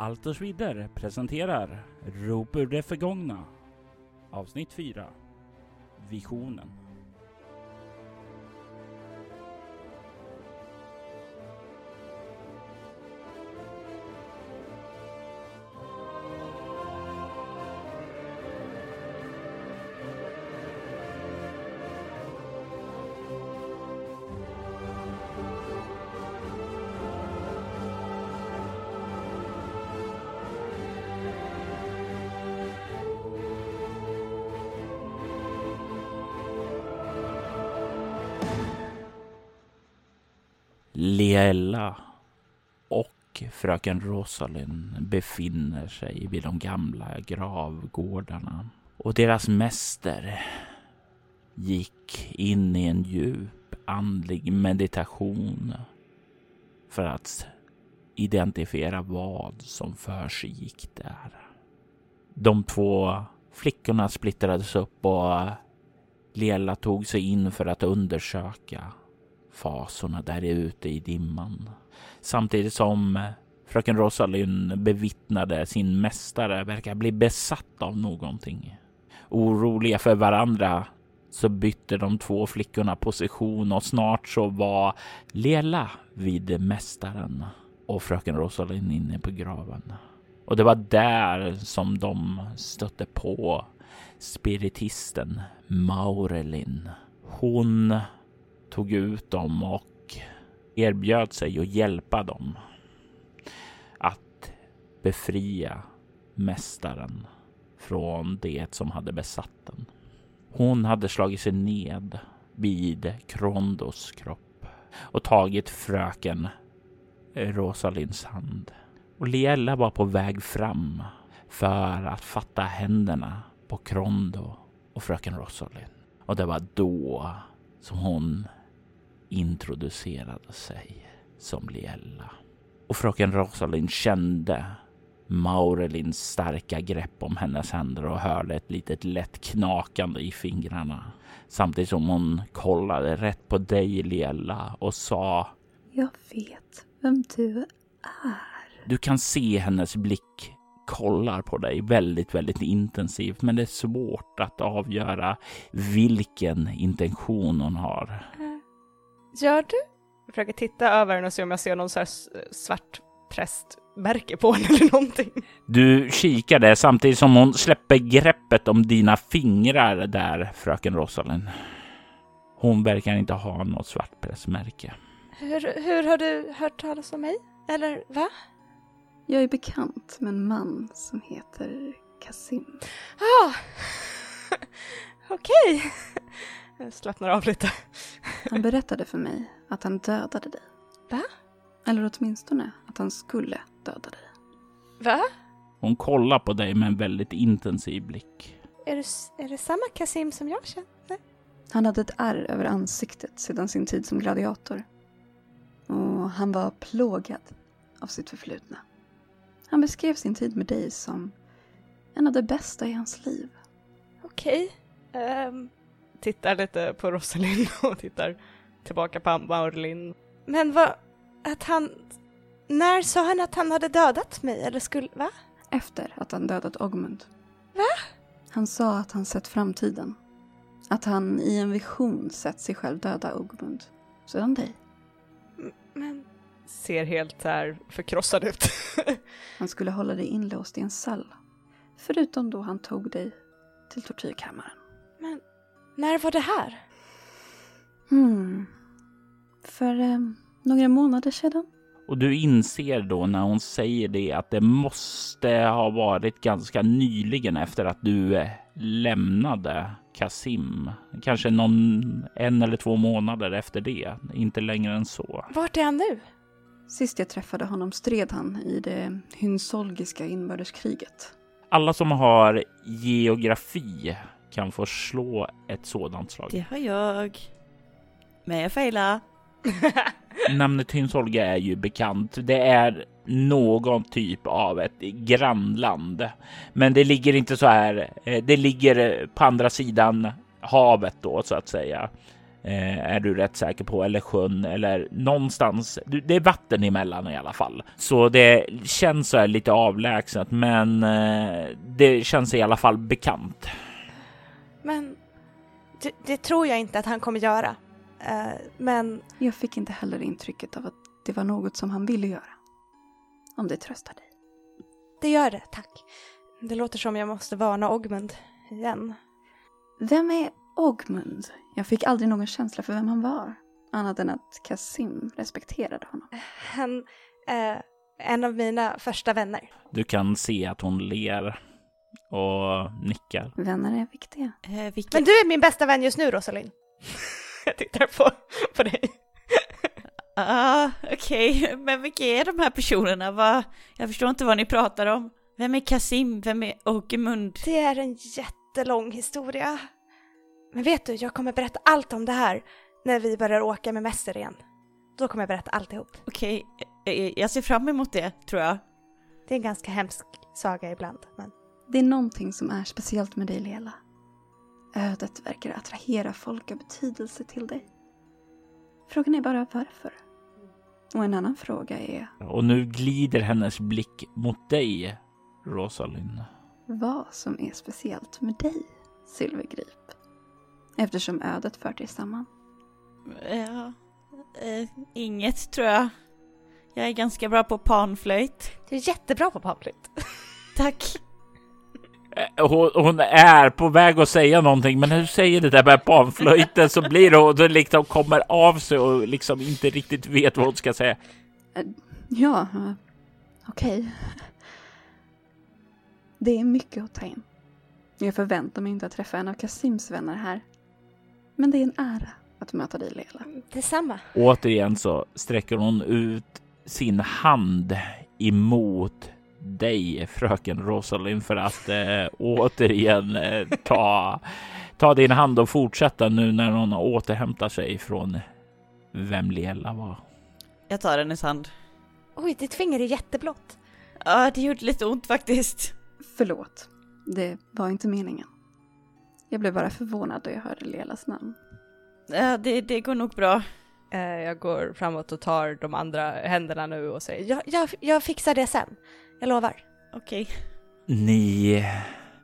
Alters Vidder presenterar Rop ur det förgångna. Avsnitt 4 Visionen. Liella och fröken Rosalind befinner sig vid de gamla gravgårdarna och deras mäster gick in i en djup andlig meditation för att identifiera vad som för sig gick där. De två flickorna splittrades upp och Lela tog sig in för att undersöka fasorna där ute i dimman. Samtidigt som eh, fröken Rosalind bevittnade sin mästare verka bli besatt av någonting. Oroliga för varandra så bytte de två flickorna position och snart så var Lela vid mästaren och fröken Rosalind inne på graven. Och det var där som de stötte på spiritisten Maurelin. Hon tog ut dem och erbjöd sig att hjälpa dem att befria mästaren från det som hade besatt den. Hon hade slagit sig ned vid Krondos kropp och tagit fröken Rosalinds hand. Och Liella var på väg fram för att fatta händerna på Krondo och fröken Rosalind. Och det var då som hon introducerade sig som Liella. Och fröken Rosalind kände Maurelins starka grepp om hennes händer och hörde ett litet lätt knakande i fingrarna. Samtidigt som hon kollade rätt på dig Liella och sa Jag vet vem du är. Du kan se hennes blick kollar på dig väldigt, väldigt intensivt, men det är svårt att avgöra vilken intention hon har. Gör du? Jag försöker titta över den och se om jag ser någon så här svart prästmärke på den eller någonting. Du kikar där samtidigt som hon släpper greppet om dina fingrar där, fröken Rosalind. Hon verkar inte ha något svart prästmärke. Hur, hur har du hört talas om mig? Eller va? Jag är bekant med en man som heter Kasim. Ah, okej. Jag slappnar av lite. Han berättade för mig att han dödade dig. Va? Eller åtminstone att han skulle döda dig. Va? Hon kollar på dig med en väldigt intensiv blick. Är det, är det samma Kasim som jag känner? Han hade ett ärr över ansiktet sedan sin tid som gladiator. Och han var plågad av sitt förflutna. Han beskrev sin tid med dig som en av de bästa i hans liv. Okej. Okay. Um, ehm, tittar lite på Rosalind och tittar tillbaka på Maurlin. Men vad, att han, när sa han att han hade dödat mig eller skulle, va? Efter att han dödat Ogmund. Va? Han sa att han sett framtiden. Att han i en vision sett sig själv döda Ogmund. Sedan dig. Men ser helt här förkrossad ut. han skulle hålla dig inlåst i en cell. Förutom då han tog dig till tortyrkammaren. När var det här? Hmm. För eh, några månader sedan. Och du inser då när hon säger det att det måste ha varit ganska nyligen efter att du eh, lämnade Kasim. Kanske någon en eller två månader efter det. Inte längre än så. Vart är han nu? Sist jag träffade honom stred han i det hynsolgiska inbördeskriget. Alla som har geografi kan få slå ett sådant slag. Det har jag. Men jag failar. Namnet Hynsolga är ju bekant. Det är någon typ av ett grannland, men det ligger inte så här. Eh, det ligger på andra sidan havet då så att säga. eh, är du rätt säker på, eller sjön eller någonstans. Det är vatten emellan i alla fall, så det känns så här lite avlägset, men eh, det känns i alla fall bekant. Men det, det tror jag inte att han kommer göra. Eh, men Jag fick inte heller intrycket av att det var något som han ville göra. Om det tröstar dig. det gör det, tack. Det låter som jag måste varna Ogmund igen. Vem är Ogmund? Jag fick aldrig någon känsla för vem han var. Annat än att Kasim respekterade honom. Han är en av mina första vänner. Du kan se att hon ler och nickar. Vänner är viktiga. Eh, vilka... Men du är min bästa vän just nu, Rosalind. jag tittar på, på dig. Ah, okej. Men vilka är de här personerna? Va? Jag förstår inte vad ni pratar om. Vem är Kasim? Vem är Åkermund? Det är en jättelång historia. Men vet du, jag kommer berätta allt om det här när vi börjar åka med mäster igen. Då kommer jag berätta alltihop. Okej, eh, jag ser fram emot det, tror jag. Det är en ganska hemsk saga ibland, men Det är någonting som är speciellt med dig, Lela. Ödet verkar attrahera folk av betydelse till dig. Frågan är bara varför. Och en annan fråga är Och nu glider hennes blick mot dig, Rosalind. vad som är speciellt med dig, Silvergrip. Eftersom ödet fört er samman. Ja, eh, inget tror jag. Jag är ganska bra på panflöjt. du är jättebra på pampligt. Tack. Eh, Hon, hon är på väg att säga någonting, men när du säger det där med panflöjten så blir det och då liksom kommer av sig och liksom inte riktigt vet vad hon ska säga. Ja, eh, okej. Det är mycket att ta in. Jag förväntar mig inte att träffa en av Kasims vänner här. Men det är en ära att möta dig, Lela. Detsamma. Återigen så sträcker hon ut sin hand emot dig, fröken Rosalind, för att eh, återigen eh, ta, ta din hand och fortsätta nu när hon har återhämtat sig från vem Lela var. Jag tar hennes hand. Oj, ditt finger är jätteblått. Ja, det gjorde lite ont faktiskt. Förlåt. Det var inte meningen. Jag blev bara förvånad då jag hörde Lelas namn. Ja, det, det går nog bra. Eh, jag går framåt och tar de andra händerna nu och säger jag, jag, jag fixar det sen. Jag lovar. Okej. Ni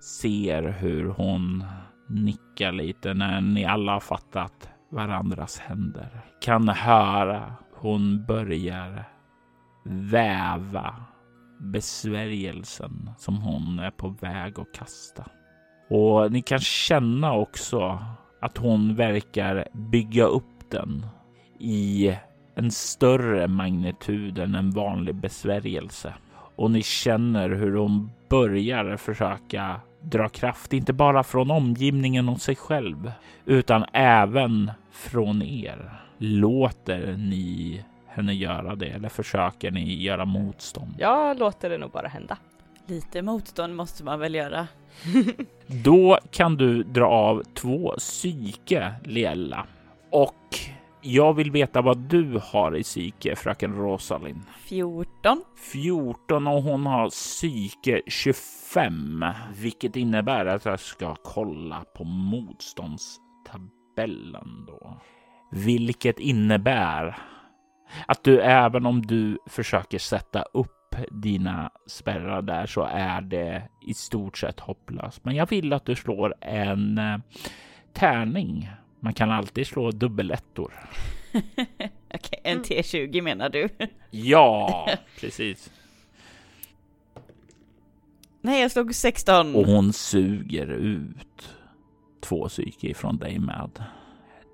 ser hur hon nickar lite när ni alla har fattat varandras händer. Kan höra hon börjar väva besvärjelsen som hon är på väg att kasta. Och ni kan känna också att hon verkar bygga upp den i en större magnitud än en vanlig besvärjelse. Och ni känner hur hon börjar försöka dra kraft, inte bara från omgivningen och sig själv, utan även från er. Låter ni henne göra det eller försöker ni göra motstånd? Jag låter det nog bara hända. Lite motstånd måste man väl göra. Då kan du dra av två psyke, Liella. Och jag vill veta vad du har i psyke, fröken Rosalind. 14. 14 och hon har psyke 25, vilket innebär att jag ska kolla på motståndstabellen då. Vilket innebär att du även om du försöker sätta upp dina spärrar där så är det i stort sett hopplöst. Men jag vill att du slår en eh, tärning. Man kan alltid slå dubbelettor. Okej, en T20 menar du? Ja, precis. Nej, jag slog 16. Och hon suger ut två psyke ifrån dig med.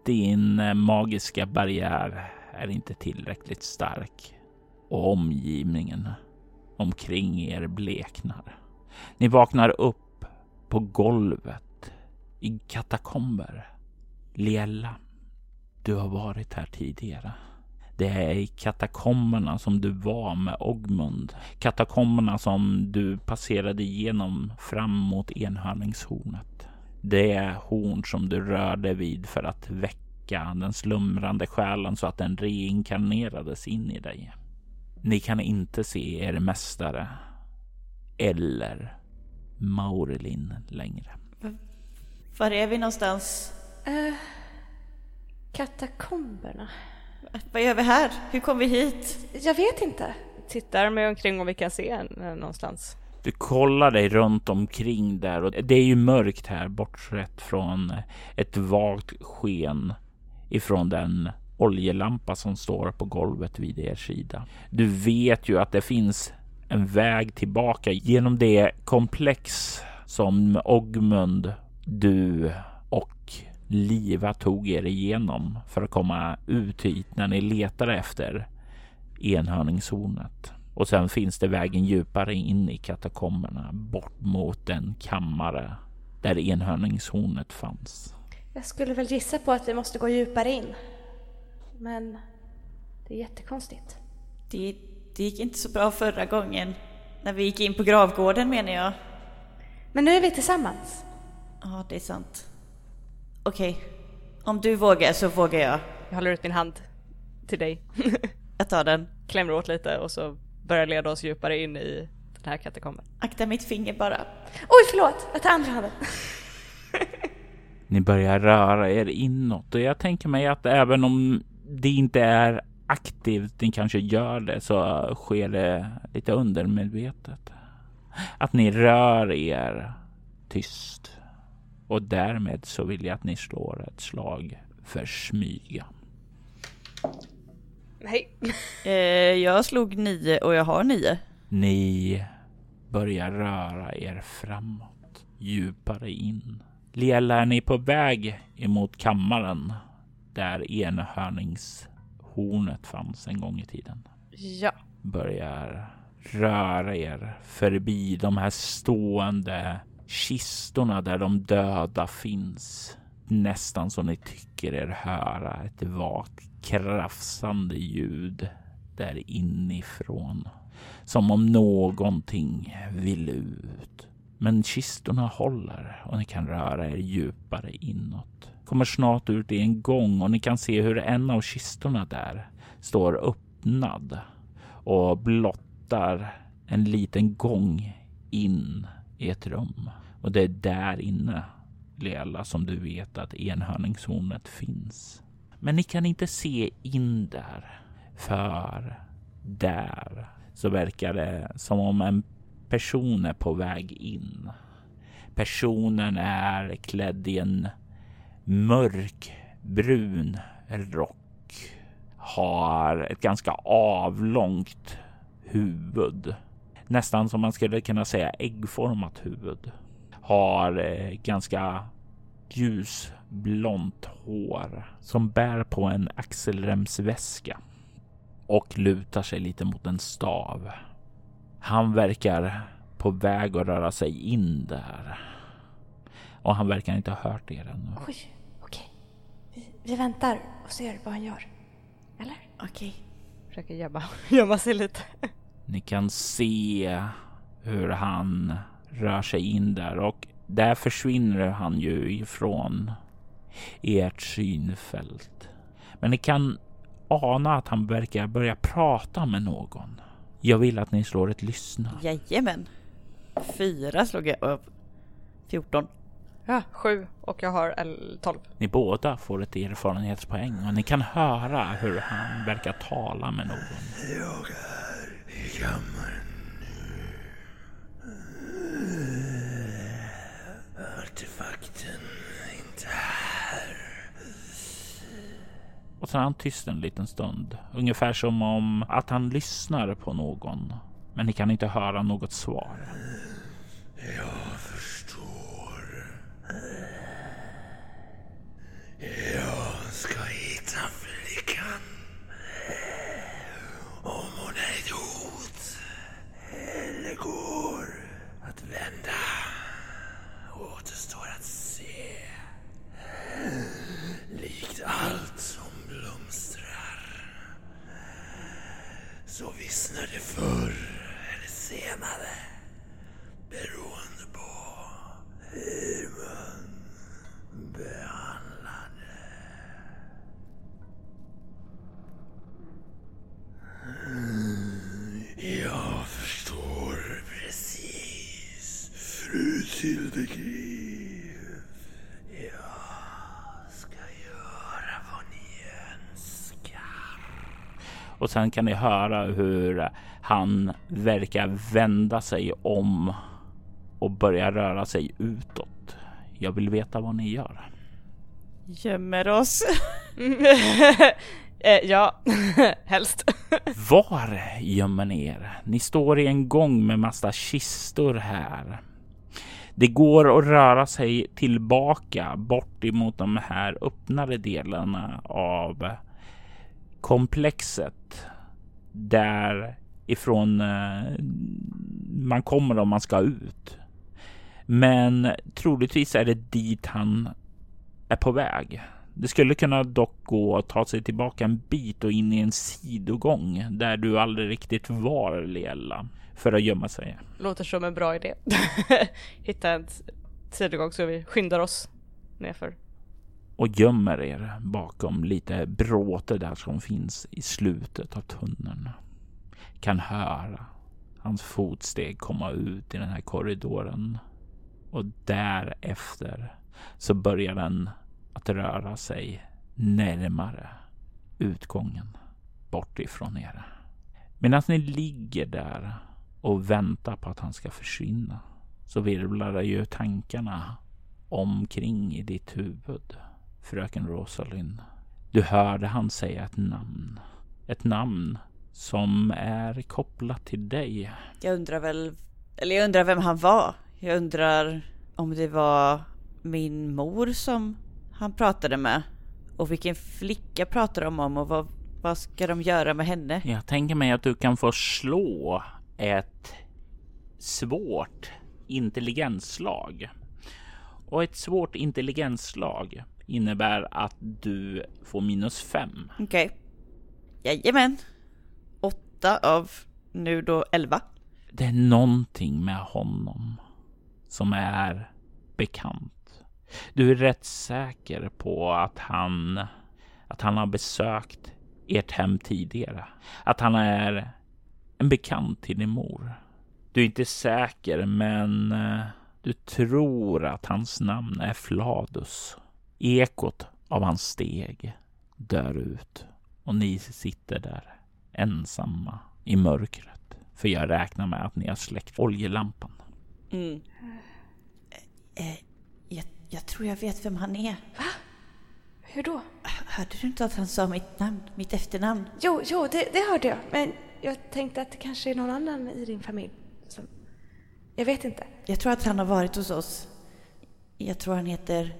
Din eh, magiska barriär är inte tillräckligt stark och omgivningen omkring er bleknar. Ni vaknar upp på golvet i katakomber. Liella, du har varit här tidigare. Det är i katakomberna som du var med Ogmund. Katakomberna som du passerade igenom fram mot enhörningshornet. Det är horn som du rörde vid för att väcka den slumrande själen så att den reinkarnerades in i dig. Ni kan inte se er mästare eller Maurelin längre. Var är vi någonstans? Uh, Katakomberna? Vad gör vi här? Hur kom vi hit? Jag vet inte. Tittar mig omkring om vi kan se en eh, någonstans. Du kollar dig runt omkring där och det är ju mörkt här bortsett från ett vagt sken ifrån den oljelampa som står på golvet vid er sida. Du vet ju att det finns en väg tillbaka genom det komplex som Ogmund, du Liva tog er igenom för att komma ut hit när ni letade efter enhörningshornet. Och sen finns det vägen djupare in i katakomberna bort mot den kammare där enhörningshornet fanns. Jag skulle väl gissa på att vi måste gå djupare in. Men det är jättekonstigt. Det, det gick inte så bra förra gången. När vi gick in på gravgården menar jag. Men nu är vi tillsammans. Ja, det är sant. Okej. Om du vågar så vågar jag. Jag håller ut min hand till dig. Jag tar den. Klämmer åt lite och så börjar leda oss djupare in i den här katakomben. Akta mitt finger bara. Oj, förlåt! Jag tar andra handen. Ni börjar röra er inåt och jag tänker mig att även om det inte är aktivt, ni kanske gör det, så sker det lite undermedvetet. Att ni rör er tyst. Och därmed så vill jag att ni slår ett slag för smyga. Nej. Eh, jag slog nio och jag har nio. Ni börjar röra er framåt, djupare in. Liela, är ni på väg emot kammaren där enhörningshornet fanns en gång i tiden? Ja. Börjar röra er förbi de här stående kistorna där de döda finns. Nästan som ni tycker er höra ett vagt krafsande ljud där inifrån. Som om någonting vill ut. Men kistorna håller och ni kan röra er djupare inåt. Kommer snart ut i en gång och ni kan se hur en av kistorna där står öppnad och blottar en liten gång in i ett rum. Och det är där inne, Lela, som du vet att enhörningshornet finns. Men ni kan inte se in där. För där så verkar det som om en person är på väg in. Personen är klädd i en mörk brun rock. Har ett ganska avlångt huvud. Nästan som man skulle kunna säga äggformat huvud. Har eh, ganska ljusblont hår som bär på en axelremsväska och lutar sig lite mot en stav. Han verkar på väg att röra sig in där. Och han verkar inte ha hört er ännu. Oj, okej. Vi, vi väntar och ser vad han gör. Eller? Okej. Försöker gömma, gömma sig lite. Ni kan se hur han rör sig in där och där försvinner han ju ifrån ert synfält. Men ni kan ana att han verkar börja prata med någon. Jag vill att ni slår ett lyssna. Jajamän. Fyra slog jag upp. 14. Ja, sju och jag har L- tolv. Ni båda får ett erfarenhetspoäng och ni kan höra hur han verkar tala med någon. I kammaren nu. Artefakten är inte här. Och så är han tyst en liten stund. Ungefär som om att han lyssnar på någon. Men ni kan inte höra något svar. Jag förstår. Jag ska hitta flickan. Om hon är ett hot eller går att vända återstår att se. Likt allt som blomstrar så vissnar det förr eller senare beroende på hur man behandlar det. Jag förstår precis, fru Tildekriv. Jag ska göra vad ni Och sen kan ni höra hur han verkar vända sig om och börja röra sig utåt. Jag vill veta vad ni gör. Gömmer oss. eh, ja, helst. Var gömmer ni er? Ni står i en gång med massa kistor här. Det går att röra sig tillbaka bort emot de här öppnare delarna av komplexet därifrån ifrån eh, man kommer om man ska ut. Men troligtvis är det dit han är på väg. Det skulle kunna dock gå att ta sig tillbaka en bit och in i en sidogång där du aldrig riktigt var Liella för att gömma sig. Låter som en bra idé. Hitta en sidogång så vi skyndar oss nerför. Och gömmer er bakom lite bråte där som finns i slutet av tunneln. Kan höra hans fotsteg komma ut i den här korridoren. Och därefter så börjar den att röra sig närmare utgången bort ifrån er. Medan ni ligger där och väntar på att han ska försvinna så virvlar ju tankarna omkring i ditt huvud, fröken Rosalind. Du hörde han säga ett namn. Ett namn som är kopplat till dig. Jag undrar väl, eller jag undrar vem han var. Jag undrar om det var min mor som han pratade med. Och vilken flicka pratar de om och vad, vad ska de göra med henne? Jag tänker mig att du kan få slå ett svårt intelligensslag. Och ett svårt intelligensslag innebär att du får minus fem. Okej. Okay. Jajamän. Åtta av nu då elva. Det är någonting med honom som är bekant. Du är rätt säker på att han, att han har besökt ert hem tidigare. Att han är en bekant till din mor. Du är inte säker, men eh, du tror att hans namn är Fladus. Ekot av hans steg dör ut och ni sitter där ensamma i mörkret. För jag räknar med att ni har släckt oljelampan. Mm. Eh, jag, jag, tror jag vet vem han är. Va? Hur då? Hörde du inte att han sa mitt namn, mitt efternamn? Jo, jo, det, det hörde jag. Men jag tänkte att det kanske är någon annan i din familj som... Jag vet inte. Jag tror att han har varit hos oss. Jag tror han heter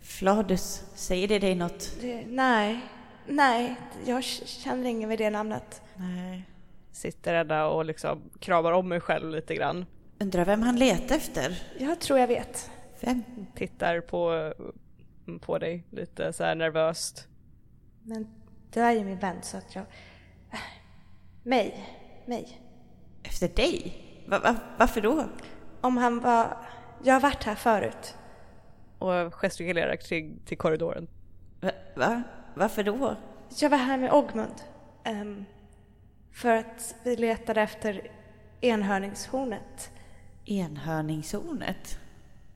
Fladus. Säger det dig något? Det, nej, nej. Jag känner ingen med det namnet. Nej. Sitter där och liksom kramar om mig själv lite grann. Undrar vem han letar efter? Jag tror jag vet. Vem? Tittar på, på dig lite så här nervöst. Men du är ju min vän så att jag... Mig. Mig. Efter dig? Va, va, varför då? Om han var... Jag har varit här förut. Och gestikulerar till, till korridoren. Va, va? Varför då? Jag var här med Ogmund. Um, för att vi letade efter enhörningshornet. Enhörningshornet?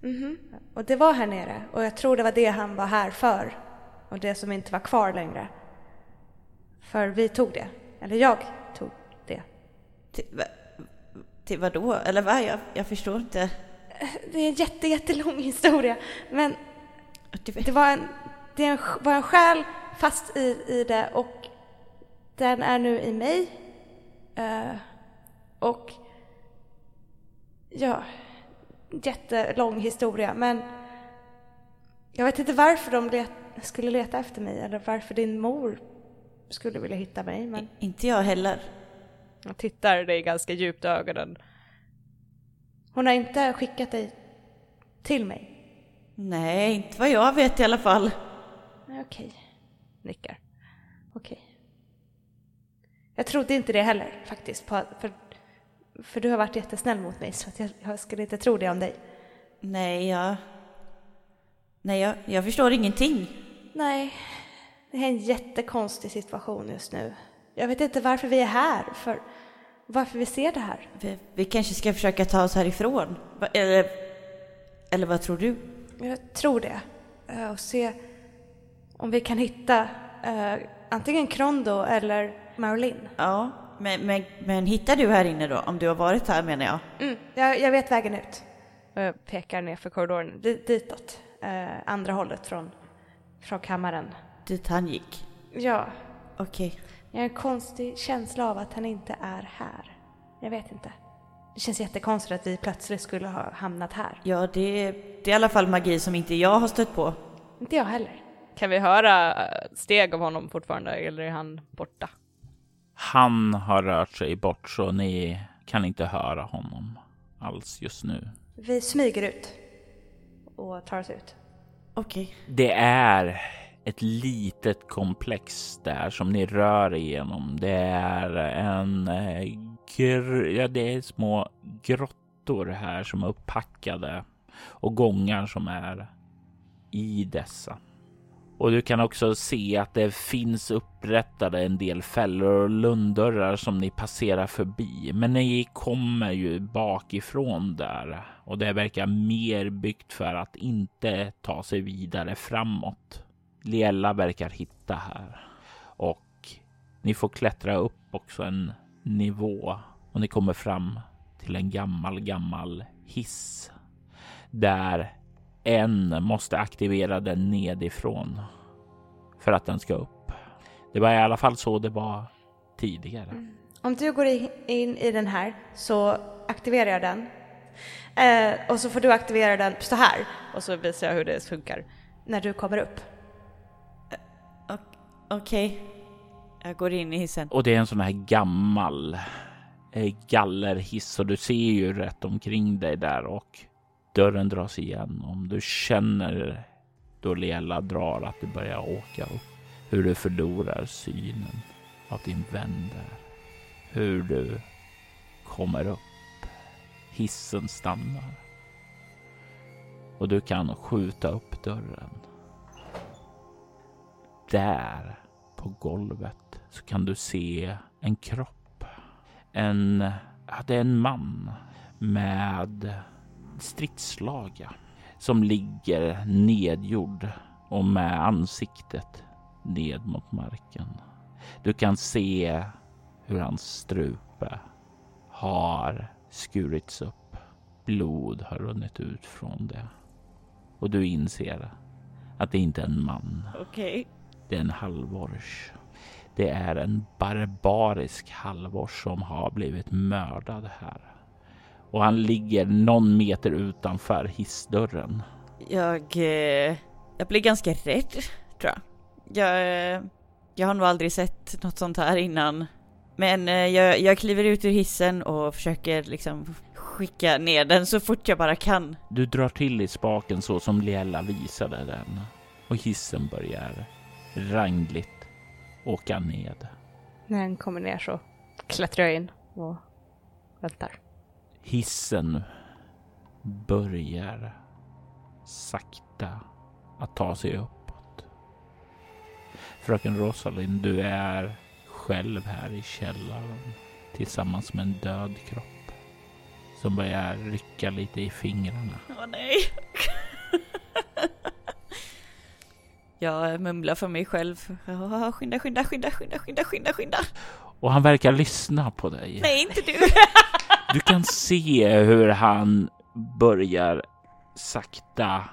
Mhm. Mm och det var här nere. Och jag tror det var det han var här för. Och det som inte var kvar längre. För vi tog det. Eller jag tog det. Till, va, till vad då? Eller vad? Jag, jag förstår inte. Det är en jätte, jättelång historia. Men det var en, det var en själ fast i, i det och den är nu i mig. Uh, och ja, jättelång historia. Men jag vet inte varför de let, skulle leta efter mig eller varför din mor skulle vilja hitta mig. Men... Inte jag heller. Jag tittar dig ganska djupt i ögonen. Hon har inte skickat dig till mig? Nej, inte vad jag vet i alla fall. Okej, nickar. Okej. Jag trodde inte det heller faktiskt, för, för du har varit jättesnäll mot mig så att jag, jag skulle inte tro det om dig. Nej, jag... Nej, jag, jag förstår ingenting. Nej, det är en jättekonstig situation just nu. Jag vet inte varför vi är här, för varför vi ser det här. Vi, vi kanske ska försöka ta oss härifrån? Eller, eller vad tror du? Jag tror det. Eh, och se om vi kan hitta uh, antingen Krondo eller Marlin. Ja, men, men, men hittar du här inne då? Om du har varit här menar jag. Mm, jag, jag vet vägen ut. Och jag pekar ner för korridoren, dit, ditåt. Eh, andra hållet från, från kammaren. Dit han gick. Ja, Okej. jag har en konstig känsla av att han inte är här. Jag vet inte. Det känns jättekonstigt att vi plötsligt skulle ha hamnat här. Ja, det, det är i alla fall magi som inte jag har stött på. Inte jag heller. Kan vi höra steg av honom fortfarande eller är han borta? Han har rört sig bort så ni kan inte höra honom alls just nu. Vi smyger ut och tar oss ut. Okej. Det är ett litet komplex där som ni rör igenom. Det är en eh, gr- ja, det är små grottor här som är upppackade och gångar som är i dessa. Och du kan också se att det finns upprättade en del fällor och lunddörrar som ni passerar förbi. Men ni kommer ju bakifrån där och det verkar mer byggt för att inte ta sig vidare framåt. Liella verkar hitta här och ni får klättra upp också en nivå och ni kommer fram till en gammal, gammal hiss där en måste aktivera den nedifrån för att den ska upp. Det var i alla fall så det var tidigare. Om du går in i den här så aktiverar jag den. Eh, och så får du aktivera den, stå här, Och så visar jag hur det funkar. när du kommer upp. Okej. Jag går in i hissen. Och det är en sån här gammal eh, gallerhiss och du ser ju rätt omkring dig där och dörren dras igen. Om du känner då Lela drar att du börjar åka upp. Hur du förlorar synen av din vän där. Hur du kommer upp. Hissen stannar. Och du kan skjuta upp dörren. Där på golvet så kan du se en kropp. En, ja, det är en man med stridslaga som ligger nedgjord och med ansiktet ned mot marken. Du kan se hur hans strupe har skurits upp. Blod har runnit ut från det. Och du inser att det inte är en man. Okej. Det är en halvors. Det är en barbarisk halvors som har blivit mördad här. Och han ligger någon meter utanför hissdörren. Jag, eh, jag blir ganska rädd, tror jag. Jag, eh, jag har nog aldrig sett något sånt här innan. Men eh, jag, jag kliver ut ur hissen och försöker liksom skicka ner den så fort jag bara kan. Du drar till i spaken så som Liella visade den. Och hissen börjar rangligt åka ned. När den kommer ner så klättrar jag in och väntar. Hissen börjar sakta att ta sig uppåt. Fröken Rosalind, du är själv här i källaren tillsammans med en död kropp som börjar rycka lite i fingrarna. Åh nej! jag mumlar för mig själv. Åh, skynda, skynda, skynda, skynda, skynda, skynda, skynda. Och han verkar lyssna på dig. Nej, inte du! Du kan se hur han börjar sakta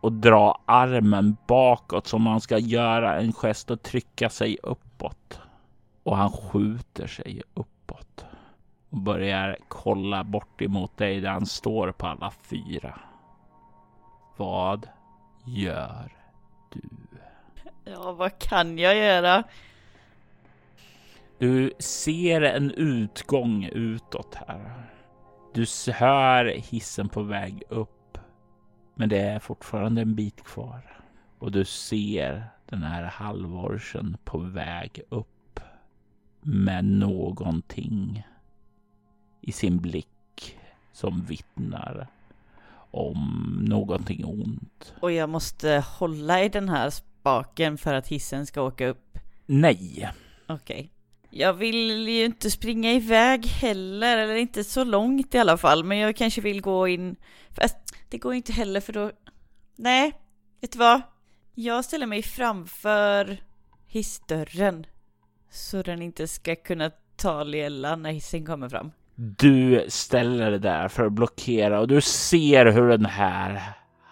och dra armen bakåt som han ska göra en gest och trycka sig uppåt. Och han skjuter sig uppåt och börjar kolla bort emot dig där han står på alla fyra. Vad gör du? Ja, vad kan jag göra? Du ser en utgång utåt här. Du hör hissen på väg upp. Men det är fortfarande en bit kvar. Och du ser den här halvorsen på väg upp. Med någonting i sin blick som vittnar om någonting ont. Och jag måste hålla i den här spaken för att hissen ska åka upp. Nej, Okej. Jag vill ju inte springa iväg heller, eller inte så långt i alla fall, men jag kanske vill gå in... Fast det går inte heller för då... Nej, vet du vad? Jag ställer mig framför hissdörren så den inte ska kunna ta Liella när hissen kommer fram. Du ställer dig där för att blockera och du ser hur den här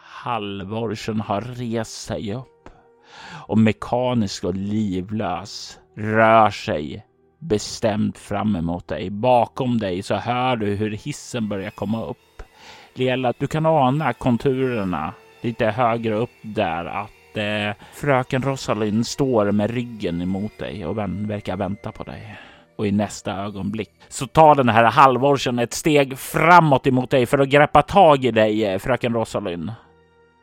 halvorsen har rest sig upp och mekanisk och livlös rör sig bestämt fram emot dig. Bakom dig så hör du hur hissen börjar komma upp. Lela, du kan ana konturerna lite högre upp där att eh, fröken Rosalind står med ryggen emot dig och vän, verkar vänta på dig. Och i nästa ögonblick så tar den här halvorsen ett steg framåt emot dig för att greppa tag i dig, eh, fröken Rosalind.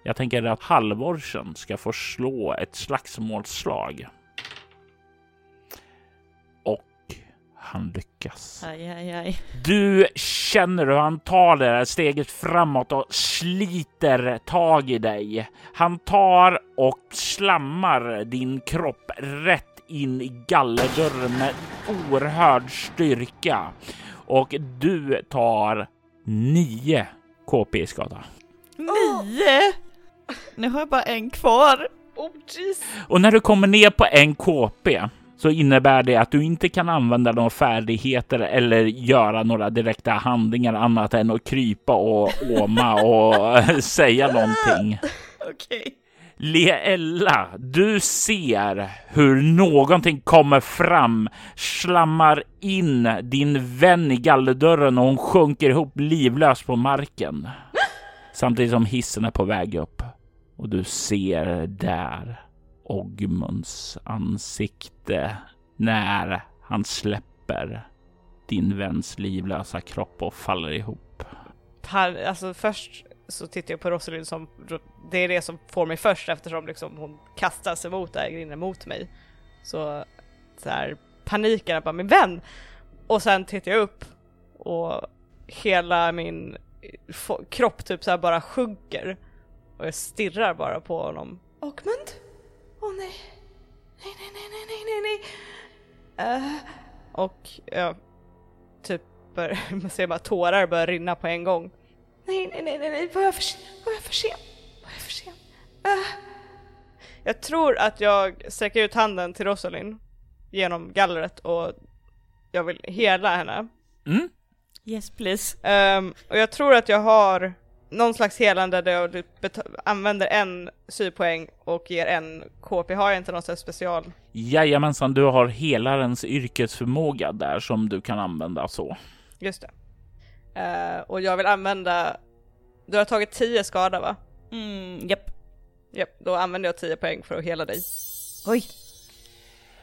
Jag tänker att halvorsen ska få slå ett slagsmålsslag. Och han lyckas. Aj, aj, aj. Du känner hur han tar det där steget framåt och sliter tag i dig. Han tar och slammar din kropp rätt in i gallerdörren med oerhörd styrka. Och du tar nio KP skada. Nio! Nu har jag bara en kvar. Oh! Och när du kommer ner på en KP så innebär det att du inte kan använda några färdigheter eller göra några direkta handlingar annat än att krypa och åma och säga någonting. Okej. Leella, du ser hur någonting kommer fram, slammar in din vän i gallerdörren och hon sjunker ihop livlös på marken. Samtidigt som hissen är på väg upp. Och du ser där Ogmunds ansikte när han släpper din väns livlösa kropp och faller ihop. Par, alltså först så tittar jag på Rosalind som, det är det som får mig först eftersom liksom hon mot emot ägarinnen mot mig. Så, så här paniken bara min vän! Och sen tittar jag upp och hela min kropp typ så här bara sjunker. Och jag stirrar bara på honom. Åkmund? Åh nej. Nej, nej, nej, nej, nej, nej, nej. Eh, och jag typ bör, man ser bara tårar börja rinna på en gång. Nej, nej, nej, nej, nej, var jag för, sen- var jag för sen? Var jag för sen? Eh. Jag tror att jag sträcker ut handen till Rosalind genom gallret och jag vill hela henne. Mm? Yes please. Ehm, och jag tror att jag har någon slags helande där jag beta- använder en sypoäng och ger en KP. Har jag inte någon special? Jajamensan, du har helarens yrkesförmåga där som du kan använda så. Just det. Eh, och jag vill använda... Du har tagit 10 skada va? Mm, japp. Japp, då använder jag 10 poäng för att hela dig. Oj.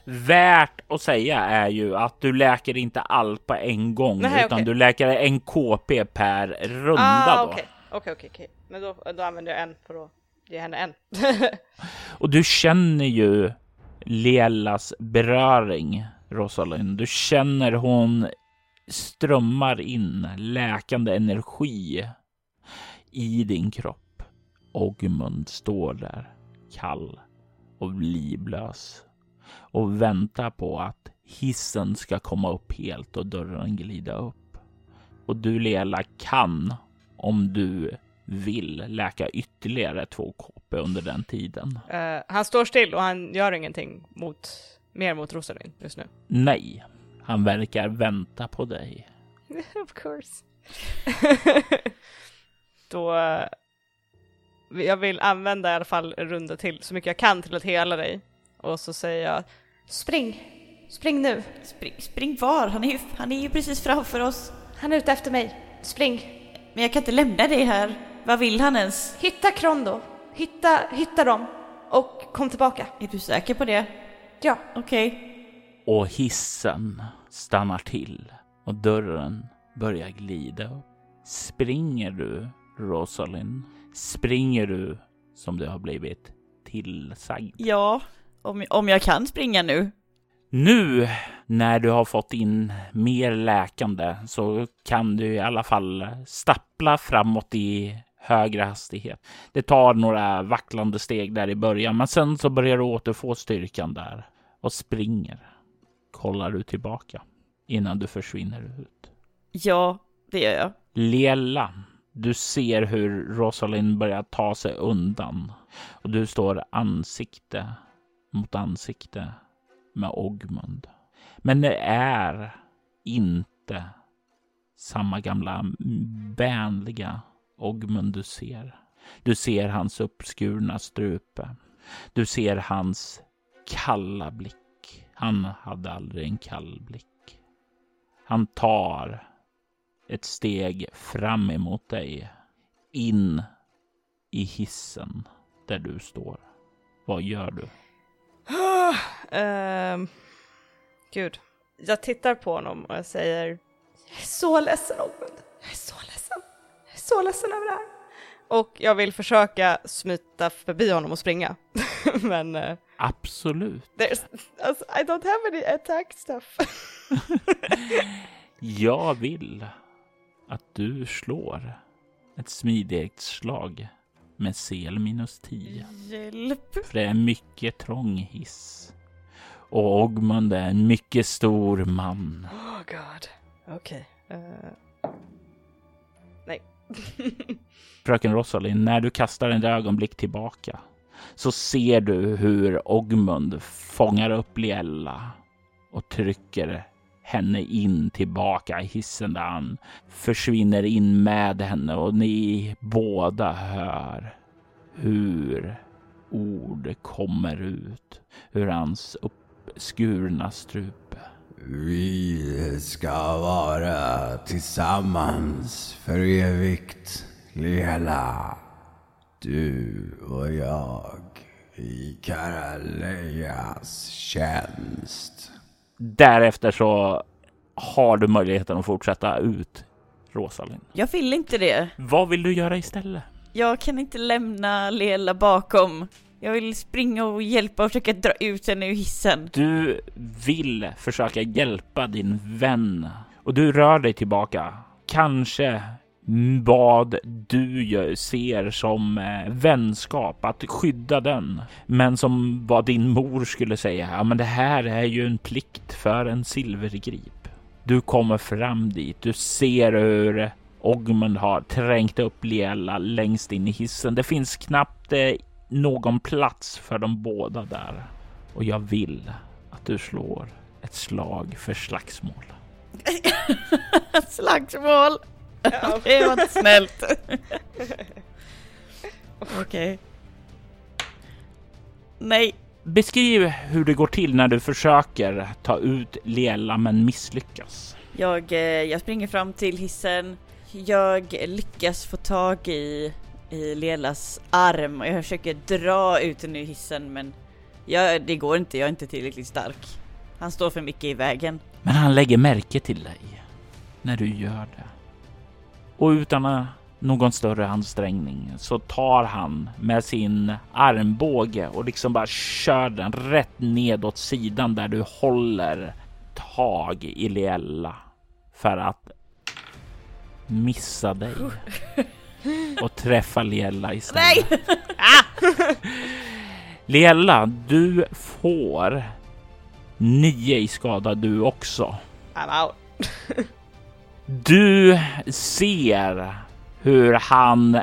Värt att säga är ju att du läker inte allt på en gång, Nej, utan okej. du läker en KP per runda ah, då. okej. Okej, okej, okej. Men då, då använder jag en för att ge henne en. Och du känner ju Lelas beröring, Rosalind. Du känner hon strömmar in läkande energi i din kropp. Ogmund står där kall och livlös och väntar på att hissen ska komma upp helt och dörren glida upp. Och du Lela kan, om du vill, läka ytterligare två KP under den tiden. Eh, han står still och han gör ingenting mot, mer mot Rosalind just nu. Nej, han verkar vänta på dig. of course. Då... eh, Jag vill använda i alla fall en runda till, så mycket jag kan till att hela dig. Och så säger jag Spring! Spring nu! Spring, spring var? Han är, ju, han är ju precis framför oss. Han är ute efter mig! Spring! Men jag kan inte lämna dig här. Vad vill han ens? Hitta Krondo! Hitta, hitta dem! Och kom tillbaka! Är du säker på det? Ja. Okej. Och hissen stannar till och dörren börjar glida upp. Springer du, Rosalind? Springer du som du har blivit tillsagd? Ja, om, om jag kan springa nu. Nu när du har fått in mer läkande så kan du i alla fall stappla framåt i högre hastighet. Det tar några vacklande steg där i början, men sen så börjar du återfå styrkan där och springer. Kollar du tillbaka innan du försvinner ut. Ja, det gör jag. Lela, du ser hur Rosalind börjar ta sig undan och du står ansikte mot ansikte med Ogmund. Men det är inte samma gamla vänliga Ogmund du ser. Du ser hans uppskurna strupe. Du ser hans kalla blick. Han hade aldrig en kall blick. Han tar ett steg fram emot dig. In i hissen där du står. Vad gör du? Ehm, gud. Jag tittar på honom och jag säger Jag är så ledsen Ogmund. Jag är så ledsen. Jag är så ledsen över det här. Och jag vill försöka smita förbi honom och springa. Men uh, Absolut. alltså, I don't have any attack stuff. Jag vill att du slår ett smidighetsslag med CL minus 10. Hjälp. För det är en mycket trång hiss. Och Ogmund är en mycket stor man. oh god. Okej. eh, nej. Fröken Rosalind, när du kastar en ögonblick tillbaka så ser du hur Ogmund fångar upp Liella och trycker henne in tillbaka i hissen där han försvinner in med henne och ni båda hör hur ord kommer ut ur hans uppskurna strupe. Vi ska vara tillsammans för evigt, Lela. Du och jag i Karalejas tjänst. Därefter så har du möjligheten att fortsätta ut, Rosalind. Jag vill inte det. Vad vill du göra istället? Jag kan inte lämna Lela bakom. Jag vill springa och hjälpa och försöka dra ut henne ur hissen. Du vill försöka hjälpa din vän och du rör dig tillbaka. Kanske vad du ser som eh, vänskap, att skydda den. Men som vad din mor skulle säga, ja men det här är ju en plikt för en silvergrip. Du kommer fram dit, du ser hur Ogmund har trängt upp Liela längst in i hissen. Det finns knappt eh, någon plats för de båda där. Och jag vill att du slår ett slag för slagsmål. Slagsmål! Det var inte snällt. Okej. Nej. Beskriv hur det går till när du försöker ta ut Liella men misslyckas. Jag, eh, jag springer fram till hissen. Jag lyckas få tag i, i Lelas arm och jag försöker dra ut den ur hissen men jag, det går inte, jag är inte tillräckligt stark. Han står för mycket i vägen. Men han lägger märke till dig när du gör det. Och utan någon större ansträngning så tar han med sin armbåge och liksom bara kör den rätt nedåt sidan där du håller tag i Liella för att missa dig och träffa Liella istället. Nej! Liella, du får nio i skada du också. I'm out. Du ser hur han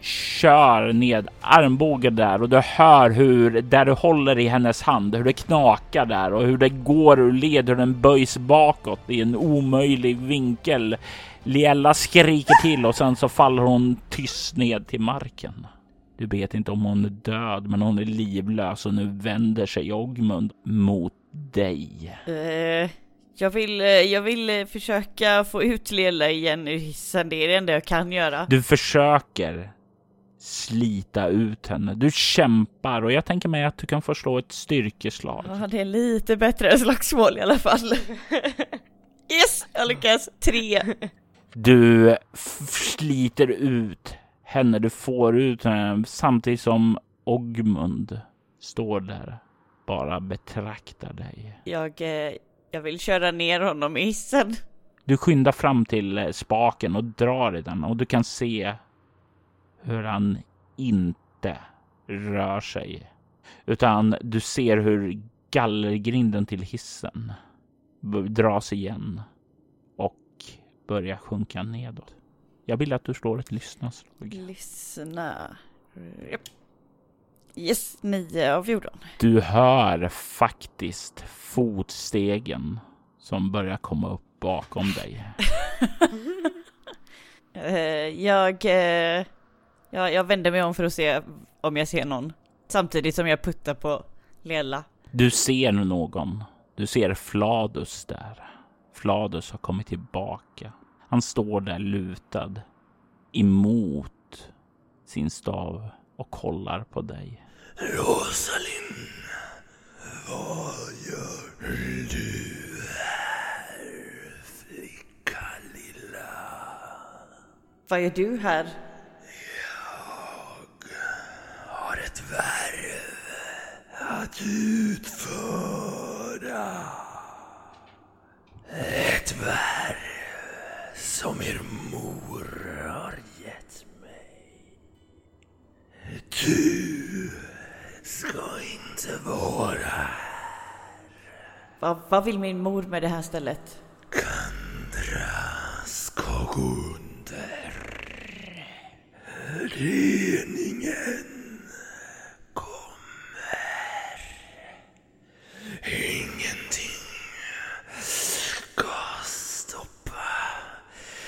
kör ned armbågen där och du hör hur där du håller i hennes hand, hur det knakar där och hur det går ur led, hur den böjs bakåt i en omöjlig vinkel. Liella skriker till och sen så faller hon tyst ned till marken. Du vet inte om hon är död, men hon är livlös och nu vänder sig Ogmund mot dig. Eh, jag vill, eh, jag vill eh, försöka få ut Lela igen ur hissen, det är det enda jag kan göra. Du försöker slita ut henne. Du kämpar och jag tänker mig att du kan få slå ett styrkeslag. Ja, det är lite bättre än slagsmål i alla fall. Yes, jag lyckas. Tre. Du sliter ut henne. Du får ut henne samtidigt som Ogmund står där. Bara betraktar dig. Jag, eh, jag vill köra ner honom i hissen. Du skyndar fram till eh, spaken och drar i den och du kan se hur han inte rör sig. Utan du ser hur gallergrinden till hissen dras igen och börjar sjunka nedåt. Jag vill att du slår ett lyssnarslag. Lyssna. Japp. Yes, 9 av 14. Du hör faktiskt fotstegen som börjar komma upp bakom dig. Eh, jag, eh, jag, jag vänder mig om för att se om jag ser någon. Samtidigt som jag puttar på Lela. Du ser någon. Du ser Fladus där. Fladus har kommit tillbaka. Han står där lutad emot sin stav och kollar på dig. Rosalind, vad gör du här, flicka lilla? Vad gör du här? Har ett värv att utföra. Ett värv som er mor har gett mig. Du ska inte vara vad, vad vill min mor med det här stället? Kandra ska gå under. Reningen kommer. Ingenting ska stoppa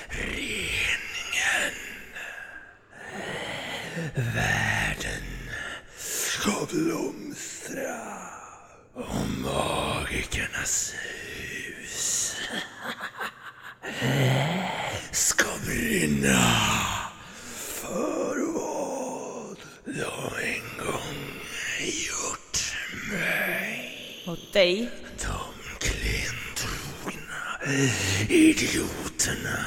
reningen. Världen ska blomstra och magikernas hus ska brinna för vad de en gång gjort mig. Mot dig? De klentrogna idioterna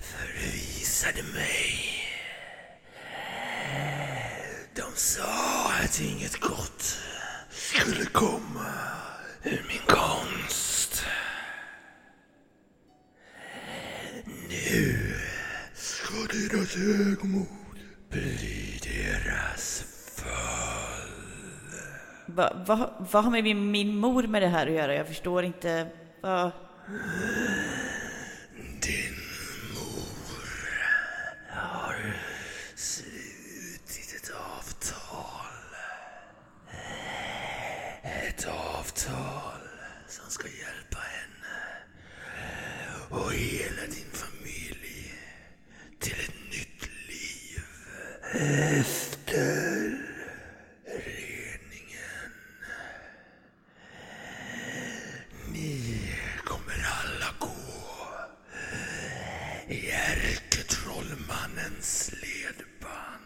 förvisade mig. De sa att inget gott skulle komma ur min konst. Nu ska deras högmod bli deras fall. Va, va, vad har med min, min mor med det här att göra? Jag förstår inte. Va? Din mor har slutit ett avtal. Ett avtal som ska hjälpa henne och hela din familj till ett nytt liv efter reningen. Ni kommer alla gå i ärketrollmannens ledband.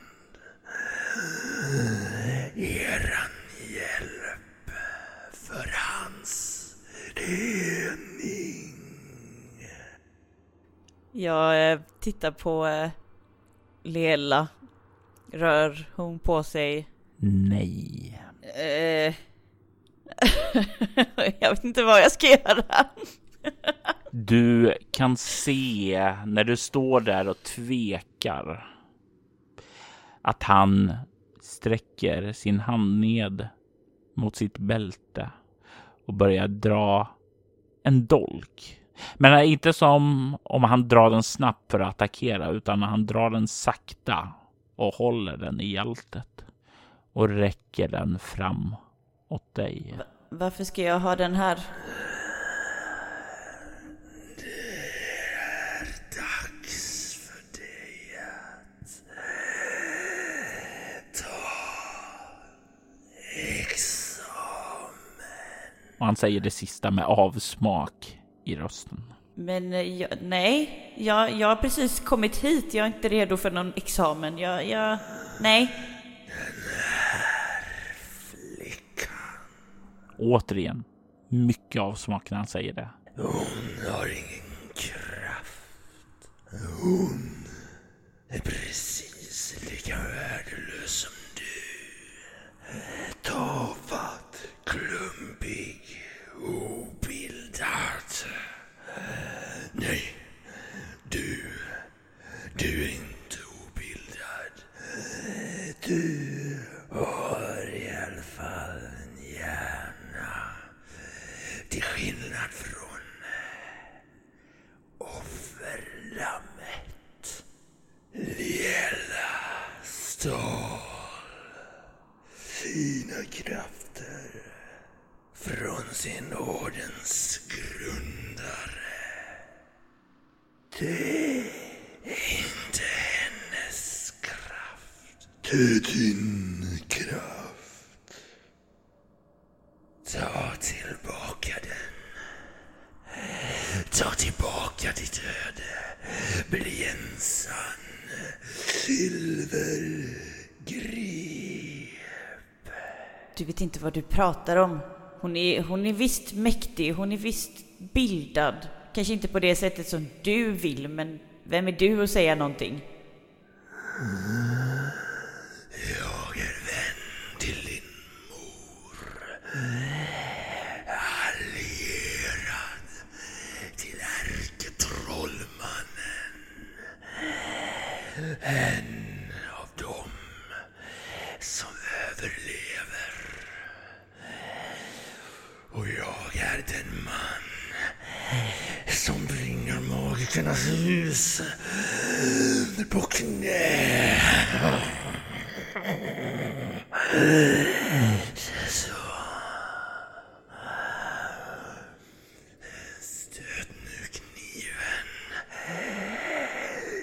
Eran hjälp för hans rening. Jag eh, tittar på eh, Lela. Rör hon på sig? Nej. Eh, jag vet inte vad jag ska göra. Du kan se när du står där och tvekar att han sträcker sin hand ned mot sitt bälte och börjar dra en dolk. Men inte som om han drar den snabbt för att attackera, utan han drar den sakta och håller den i hjältet och räcker den fram åt dig. Varför ska jag ha den här? Och han säger det sista med avsmak i rösten. Men eh, jag, nej, jag, jag har precis kommit hit. Jag är inte redo för någon examen. Jag, jag, nej. Återigen, mycket avsmak när han säger det. Hon har ingen kraft. Hon är precis lika värdelös som du. Tafatt, klumpig, obildad. Du har i alla fall en hjärna. Till skillnad från offerlammet. Liela stal fina krafter från sin ordens grundare. Det din kraft. Ta tillbaka den. Ta tillbaka ditt öde. Bli en sann silvergrip. Du vet inte vad du pratar om. Hon är, hon är visst mäktig, hon är visst bildad. Kanske inte på det sättet som du vill, men vem är du att säga någonting? Jag är vän till din mor. Allierad till ärketrollmannen. En av dem som överlever. Och jag är den man som bringar magikernas hus på knä. Så. Stöt nu kniven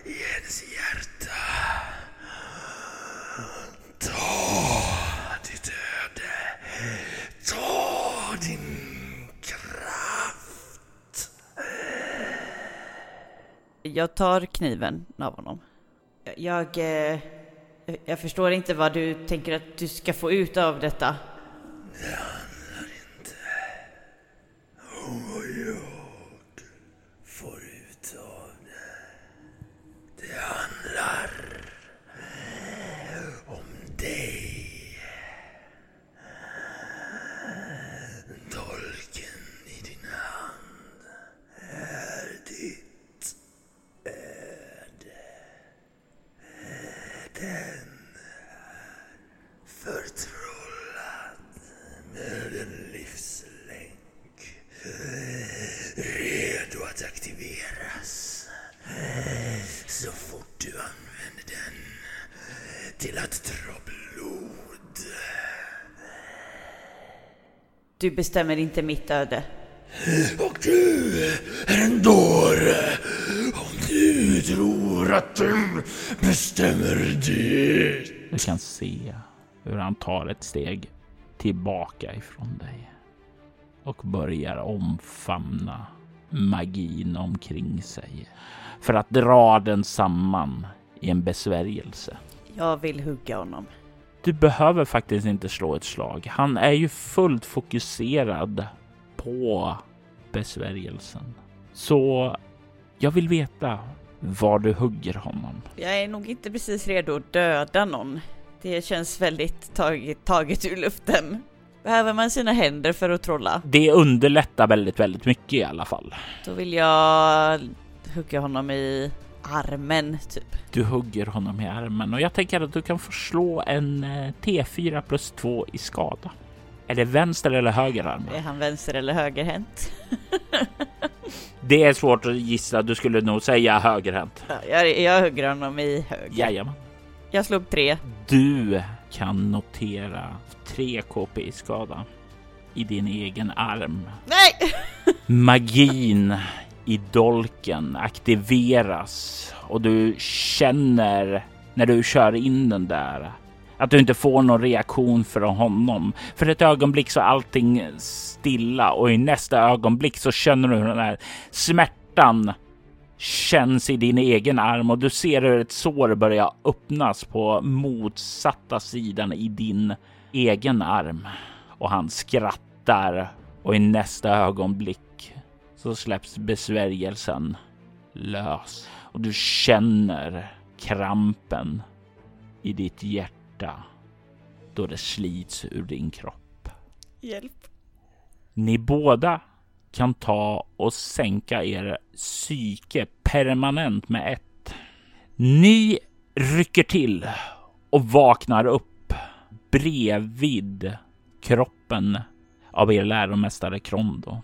i hennes hjärta. Ta ditt öde. Ta din kraft. Jag tar kniven av honom. Jag... Eh, jag förstår inte vad du tänker att du ska få ut av detta. Det handlar inte om vad jag får ut av det. Det handlar om dig. Dolken i din hand är ditt öde. Den förtrollad med en livslänk. Redo att aktiveras. Så fort du använder den till att dra blod. Du bestämmer inte mitt öde. Och du är en dåre om du tror att du bestämmer det. Du kan se hur han tar ett steg tillbaka ifrån dig och börjar omfamna magin omkring sig för att dra den samman i en besvärjelse. Jag vill hugga honom. Du behöver faktiskt inte slå ett slag. Han är ju fullt fokuserad på besvärjelsen. Så jag vill veta var du hugger honom. Jag är nog inte precis redo att döda någon. Det känns väldigt taget, taget ur luften. Behöver man sina händer för att trolla? Det underlättar väldigt, väldigt mycket i alla fall. Då vill jag hugga honom i armen, typ. Du hugger honom i armen och jag tänker att du kan få slå en eh, T4 plus 2 i skada. Är det vänster eller höger arm? Är han vänster eller högerhänt? Det är svårt att gissa. Du skulle nog säga högerhänt. Ja, jag, jag hugger honom i höger. Jajamän. Jag slog tre. Du kan notera 3 KP i skada i din egen arm. Nej! Magin i dolken aktiveras och du känner när du kör in den där att du inte får någon reaktion från honom. För ett ögonblick så är allting stilla och i nästa ögonblick så känner du hur den här smärtan känns i din egen arm och du ser hur ett sår börjar öppnas på motsatta sidan i din egen arm. Och han skrattar och i nästa ögonblick så släpps besvärjelsen lös och du känner krampen i ditt hjärta då det slits ur din kropp. Hjälp. Ni båda kan ta och sänka er psyke permanent med ett. Ni rycker till och vaknar upp bredvid kroppen av er läromästare Krondo.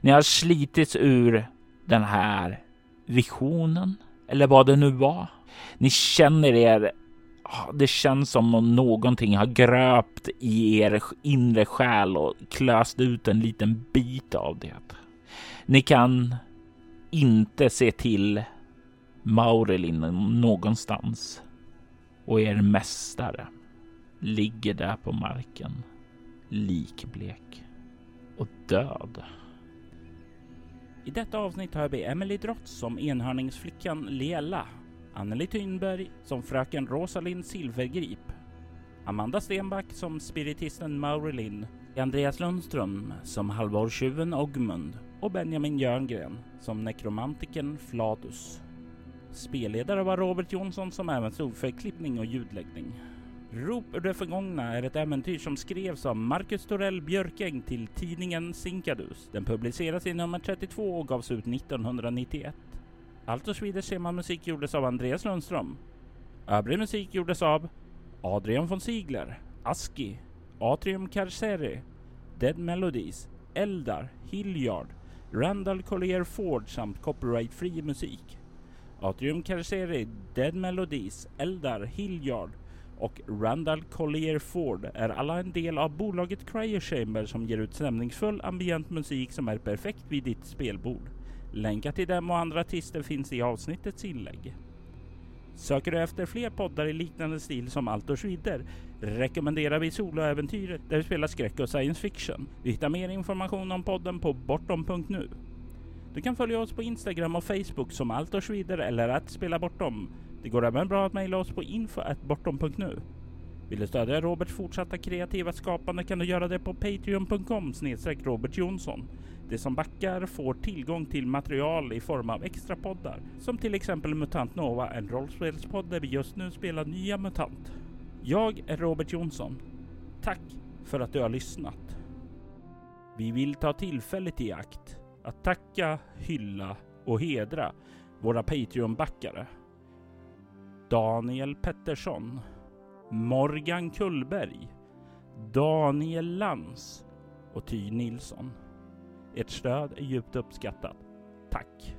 Ni har slitits ur den här visionen eller vad det nu var. Ni känner er det känns som om någonting har gröpt i er inre själ och klöst ut en liten bit av det. Ni kan inte se till Maurelin någonstans och er mästare ligger där på marken likblek och död. I detta avsnitt har vi Emily Drotz som enhörningsflickan Lela, Anneli Thynberg som fröken Rosalind Silvergrip, Amanda Stenback som spiritisten Maurelin, Andreas Lundström som halvårstjuven Ogmund och Benjamin Jörngren som nekromantiken Fladus. Spelledare var Robert Jonsson som även stod för klippning och ljudläggning. Rop ur det förgångna är ett äventyr som skrevs av Marcus Torell Björkäng till tidningen Sinkadus. Den publiceras i nummer 32 och gavs ut 1991. Allt och Swedish temamusik gjordes av Andreas Lundström. Övrig musik gjordes av Adrian von Ziegler, Aski, Atrium Carceri, Dead Melodies, Eldar, Hilliard, Randall Collier Ford samt copyright-fri musik. Atrium Carceri, Dead Melodies, Eldar, Hilliard och Randall Collier Ford är alla en del av bolaget Cryo Chamber som ger ut stämningsfull ambient musik som är perfekt vid ditt spelbord. Länkar till dem och andra artister finns i avsnittets inlägg. Söker du efter fler poddar i liknande stil som Altors vidder rekommenderar vi Soloäventyret där vi spelar skräck och science fiction. Du hittar mer information om podden på bortom.nu. Du kan följa oss på Instagram och Facebook som Altors vidder eller att spela bortom. Det går även bra att mejla oss på info.bortom.nu. Vill du stödja Roberts fortsatta kreativa skapande kan du göra det på patreon.com Robert Jonsson. De som backar får tillgång till material i form av extra poddar, som till exempel Mutant Nova, en rollspelspodd där vi just nu spelar nya MUTANT. Jag är Robert Jonsson. Tack för att du har lyssnat. Vi vill ta tillfället i akt att tacka, hylla och hedra våra Patreon-backare. Daniel Pettersson, Morgan Kullberg, Daniel Lans och Ty Nilsson. Ert stöd är djupt uppskattat. Tack!